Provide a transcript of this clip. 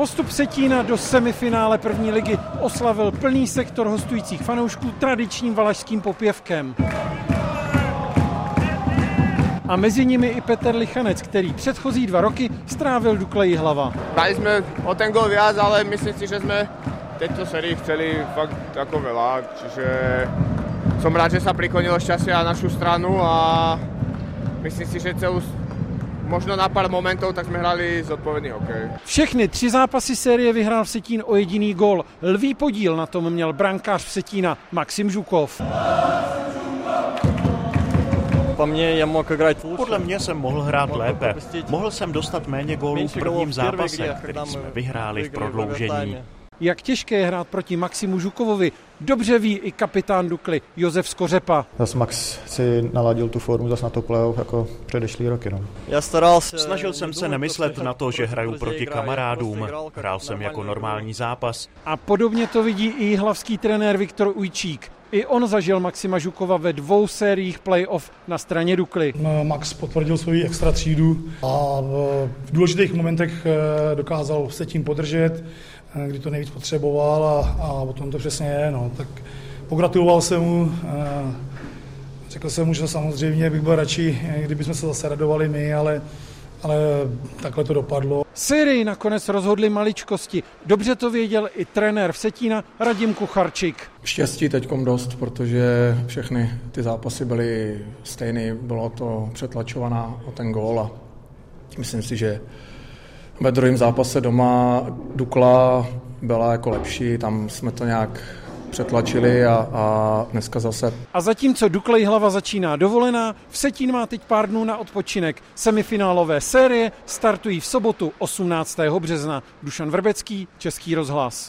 Postup Setína do semifinále první ligy oslavil plný sektor hostujících fanoušků tradičním valašským popěvkem. A mezi nimi i Petr Lichanec, který předchozí dva roky strávil Dukleji hlava. Dali jsme o ten gol viac, ale myslím si, že jsme tejto sérii chceli fakt ako veľa, čiže som rád, že sa priklonilo šťastie na našu stranu a myslím si, že celú možno na pár momentov, tak jsme hrali zodpovědný hokej. Všechny tři zápasy série vyhrál Vsetín o jediný gol. Lvý podíl na tom měl brankář Vsetína Maxim Žukov. Podle mě jsem mohl hrát lépe. Mohl jsem dostat méně gólů v prvním zápase, který jsme vyhráli v prodloužení. Jak těžké je hrát proti Maximu Žukovovi, dobře ví i kapitán Dukly Josef Skořepa. Zas Max si naladil tu formu zase na to playoff jako předešlý roky. No. Já staral se, Snažil jsem se nemyslet na to, že hraju proti kamarádům. Hrál jsem jako normální zápas. A podobně to vidí i hlavský trenér Viktor Ujčík. I on zažil Maxima Žukova ve dvou sériích playoff na straně Dukly. Max potvrdil svoji extra třídu a v důležitých momentech eh, dokázal se tím podržet, eh, kdy to nejvíc potřeboval a, a tom to přesně je. No. Tak pogratuloval jsem mu, eh, řekl jsem mu, že samozřejmě bych byl radši, kdyby jsme se zase radovali my, ale ale takhle to dopadlo. Syrii nakonec rozhodli maličkosti. Dobře to věděl i trenér Vsetína Radim Kucharčík. Štěstí teďkom dost, protože všechny ty zápasy byly stejné. Bylo to přetlačovaná o ten gól a myslím si, že ve druhém zápase doma Dukla byla jako lepší, tam jsme to nějak přetlačili a, a dneska zase. A zatímco Duklej hlava začíná dovolená, Vsetín má teď pár dnů na odpočinek. Semifinálové série startují v sobotu 18. března. Dušan Vrbecký, Český rozhlas.